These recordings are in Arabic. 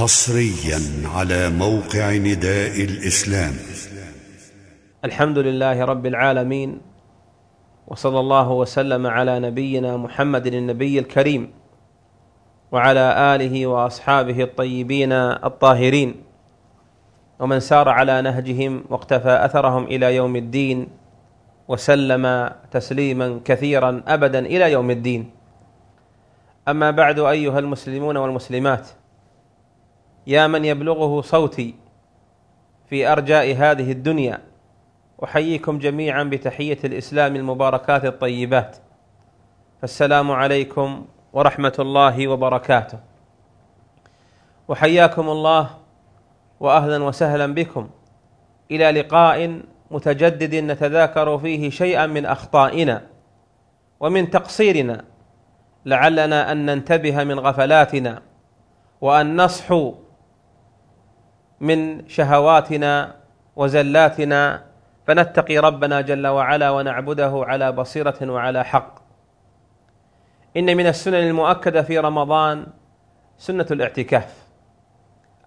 حصريا على موقع نداء الإسلام. الحمد لله رب العالمين وصلى الله وسلم على نبينا محمد النبي الكريم وعلى آله وأصحابه الطيبين الطاهرين. ومن سار على نهجهم واقتفى أثرهم إلى يوم الدين وسلم تسليما كثيرا ابدا إلى يوم الدين. أما بعد أيها المسلمون والمسلمات يا من يبلغه صوتي في أرجاء هذه الدنيا أحييكم جميعا بتحية الإسلام المباركات الطيبات. فالسلام عليكم ورحمة الله وبركاته. وحياكم الله واهلا وسهلا بكم. إلى لقاء متجدد نتذاكر فيه شيئا من أخطائنا ومن تقصيرنا. لعلنا أن ننتبه من غفلاتنا وأن نصحو من شهواتنا وزلاتنا فنتقي ربنا جل وعلا ونعبده على بصيرة وعلى حق. إن من السنن المؤكدة في رمضان سنة الاعتكاف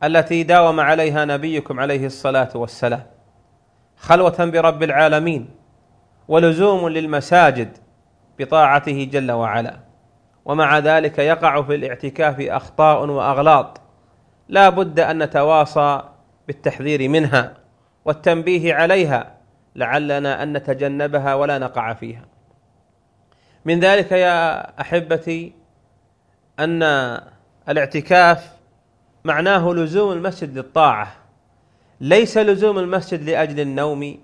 التي داوم عليها نبيكم عليه الصلاة والسلام خلوة برب العالمين ولزوم للمساجد بطاعته جل وعلا. ومع ذلك يقع في الاعتكاف أخطاء وأغلاط. لا بد أن نتواصى بالتحذير منها والتنبيه عليها لعلنا أن نتجنبها ولا نقع فيها. من ذلك يا أحبتي أن الاعتكاف معناه لزوم المسجد للطاعة ليس لزوم المسجد لأجل النوم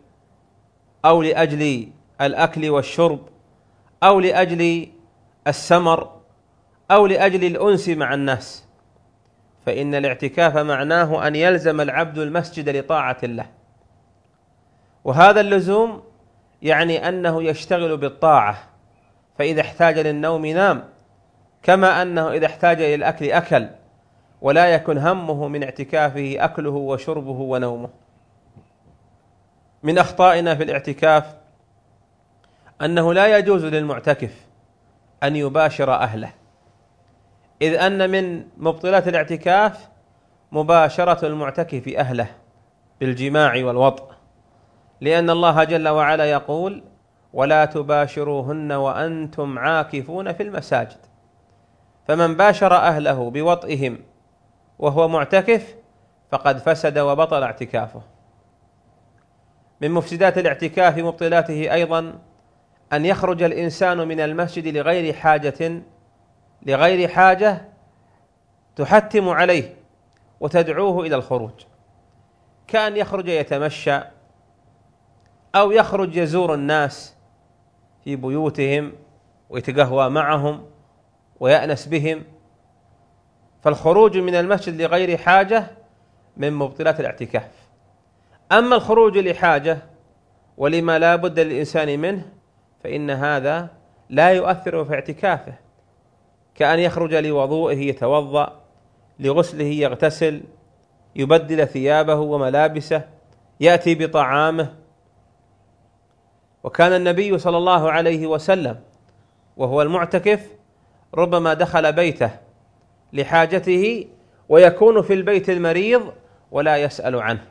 أو لأجل الأكل والشرب أو لأجل السمر أو لأجل الأنس مع الناس. فإن الاعتكاف معناه أن يلزم العبد المسجد لطاعة الله. وهذا اللزوم يعني أنه يشتغل بالطاعة فإذا احتاج للنوم نام كما أنه إذا احتاج إلى الأكل أكل ولا يكن همه من اعتكافه أكله وشربه ونومه. من أخطائنا في الاعتكاف أنه لا يجوز للمعتكف أن يباشر أهله. إذ أن من مبطلات الاعتكاف مباشرة المعتكف أهله بالجماع والوطء. لأن الله جل وعلا يقول ولا تباشروهن وأنتم عاكفون في المساجد. فمن باشر أهله بوطئهم وهو معتكف فقد فسد وبطل اعتكافه. من مفسدات الاعتكاف مبطلاته أيضا أن يخرج الإنسان من المسجد لغير حاجة لغير حاجة تحتم عليه وتدعوه إلى الخروج. كأن يخرج يتمشى أو يخرج يزور الناس في بيوتهم ويتقهوى معهم ويأنس بهم. فالخروج من المسجد لغير حاجة من مبطلات الاعتكاف. أما الخروج لحاجة ولما لا بد للإنسان منه فإن هذا لا يؤثر في اعتكافه. كأن يخرج لوضوئه يتوضأ لغسله يغتسل يبدل ثيابه وملابسه يأتي بطعامه. وكان النبي صلى الله عليه وسلم وهو المعتكف ربما دخل بيته لحاجته ويكون في البيت المريض ولا يسأل عنه.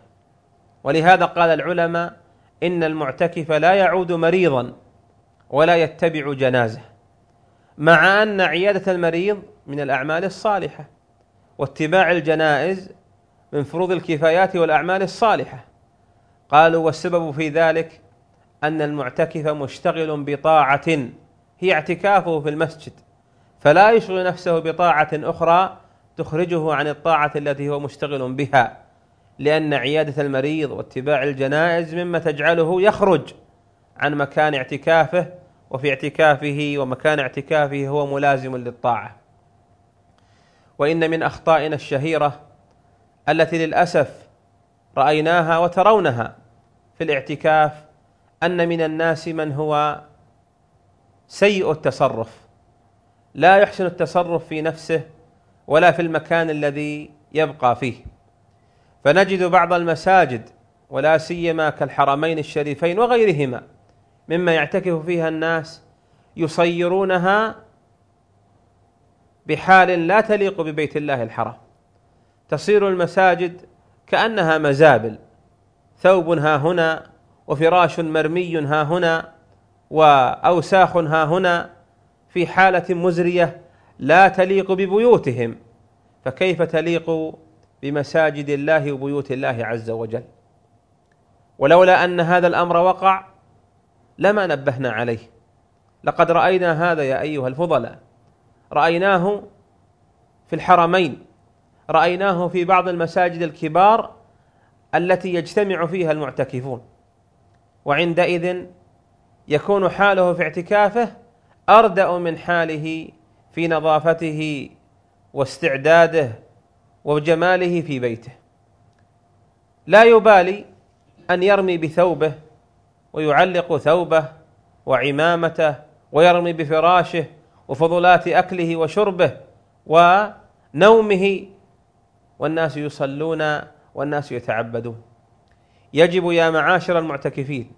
ولهذا قال العلماء إن المعتكف لا يعود مريضا ولا يتبع جنازة. مع أن عيادة المريض من الأعمال الصالحة واتباع الجنائز من فروض الكفايات والأعمال الصالحة. قالوا والسبب في ذلك أن المعتكف مشتغل بطاعة هي اعتكافه في المسجد فلا يشغل نفسه بطاعة أخرى تخرجه عن الطاعة التي هو مشتغل بها لأن عيادة المريض واتباع الجنائز مما تجعله يخرج عن مكان اعتكافه وفي اعتكافه ومكان اعتكافه هو ملازم للطاعة. وإن من أخطائنا الشهيرة التي للأسف رأيناها وترونها في الاعتكاف أن من الناس من هو سيء التصرف لا يحسن التصرف في نفسه ولا في المكان الذي يبقى فيه. فنجد بعض المساجد ولا سيما كالحرمين الشريفين وغيرهما مما يعتكف فيها الناس يصيرونها بحال لا تليق ببيت الله الحرام. تصير المساجد كأنها مزابل. ثوب ها هنا وفراش مرمي ها هنا وأوساخ ها هنا في حالة مزرية لا تليق ببيوتهم. فكيف تليق بمساجد الله وبيوت الله عز وجل؟ ولولا أن هذا الأمر وقع لما نبهنا عليه. لقد رأينا هذا يا أيها الفضلاء. رأيناه في الحرمين. رأيناه في بعض المساجد الكبار التي يجتمع فيها المعتكفون. وعندئذ يكون حاله في اعتكافه أردأ من حاله في نظافته واستعداده وجماله في بيته. لا يبالي أن يرمي بثوبه ويعلق ثوبه وعمامته ويرمي بفراشه وفضلات أكله وشربه ونومه. والناس يصلون والناس يتعبدون. يجب يا معاشر المعتكفين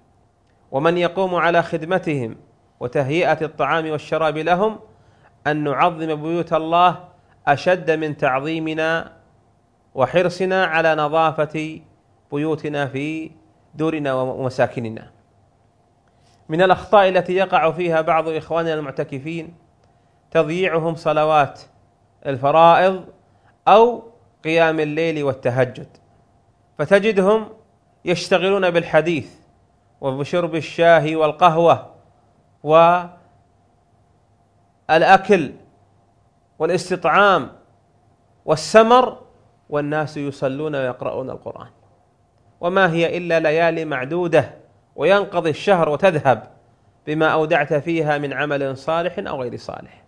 ومن يقوم على خدمتهم وتهيئة الطعام والشراب لهم أن نعظم بيوت الله أشد من تعظيمنا وحرصنا على نظافة بيوتنا في دورنا ومساكننا. من الأخطاء التي يقع فيها بعض إخواننا المعتكفين تضييعهم صلوات الفرائض أو قيام الليل والتهجد. فتجدهم يشتغلون بالحديث وبشرب الشاي والقهوة والأكل والاستطعام والسمر والناس يصلون ويقرؤون القرآن. وما هي إلا ليالي معدودة وينقضي الشهر وتذهب بما أودعت فيها من عمل صالح أو غير صالح.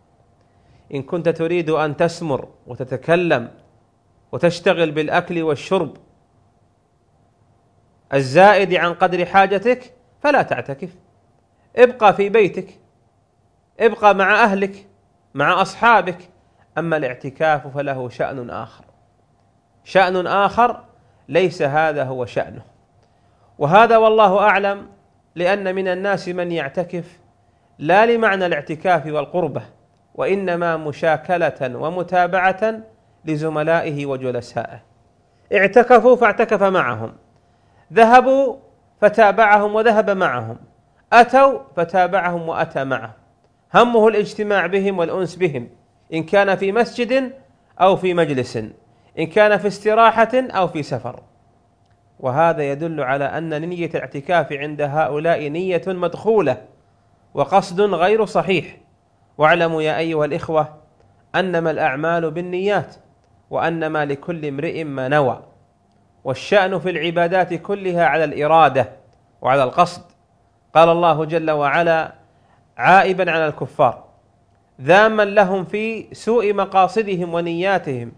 إن كنت تريد أن تسمر وتتكلم وتشتغل بالأكل والشرب الزائد عن قدر حاجتك فلا تعتكف. ابقى في بيتك ابقى مع أهلك مع أصحابك أما الاعتكاف فله شأن آخر. شأن آخر ليس هذا هو شأنه. وهذا والله أعلم لأن من الناس من يعتكف لا لمعنى الاعتكاف والقربة وإنما مشاكلة ومتابعة لزملائه وجلسائه. اعتكفوا فاعتكف معهم ذهبوا فتابعهم وذهب معهم أتوا فتابعهم وأتى معهم. همه الاجتماع بهم والأنس بهم إن كان في مسجد أو في مجلس إن كان في استراحة أو في سفر. وهذا يدل على أن نية الاعتكاف عند هؤلاء نية مدخولة وقصد غير صحيح. واعلموا يا أيها الإخوة أنما الأعمال بالنيات وأنما لكل امرئ ما نوى. والشأن في العبادات كلها على الإرادة وعلى القصد. قال الله جل وعلا عائبا على الكفار ذاما لهم في سوء مقاصدهم ونياتهم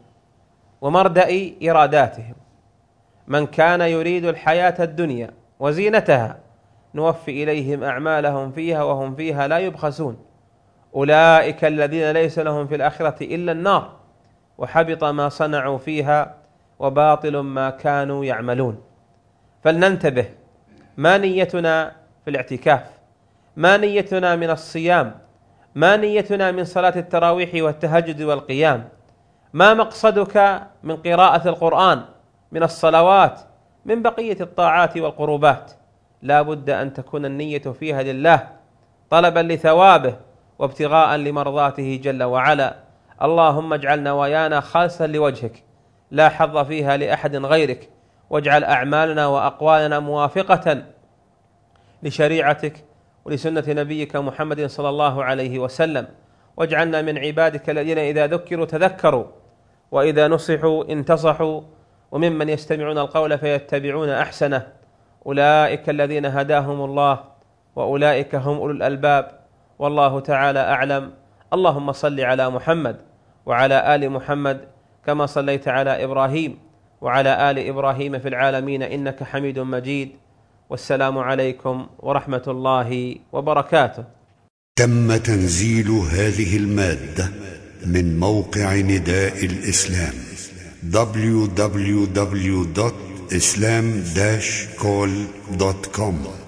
ومردأ إراداتهم. من كان يريد الحياة الدنيا وزينتها نوفي إليهم أعمالهم فيها وهم فيها لا يبخسون. أولئك الذين ليس لهم في الآخرة إلا النار وحبط ما صنعوا فيها وباطل ما كانوا يعملون. فلننتبه ما نيتنا في الاعتكاف؟ ما نيتنا من الصيام؟ ما نيتنا من صلاة التراويح والتهجد والقيام؟ ما مقصدك من قراءة القرآن؟ من الصلوات من بقية الطاعات والقربات. لا بد أن تكون النية فيها لله طلبا لثوابه وابتغاء لمرضاته جل وعلا. اللهم اجعل نوايانا خالصا لوجهك لا حظ فيها لأحد غيرك. واجعل أعمالنا وأقوالنا موافقة لشريعتك ولسنة نبيك محمد صلى الله عليه وسلم. واجعلنا من عبادك الذين إذا ذكروا تذكروا وإذا نصحوا انتصحوا. وممن يستمعون القول فيتبعون أحسنه. أولئك الذين هداهم الله وأولئك هم أولو الألباب. والله تعالى أعلم. اللهم صل على محمد وعلى آل محمد كما صليت على إبراهيم وعلى آل إبراهيم في العالمين إنك حميد مجيد. والسلام عليكم ورحمة الله وبركاته. تم تنزيل هذه المادة من موقع نداء الإسلام. www.islam-call.com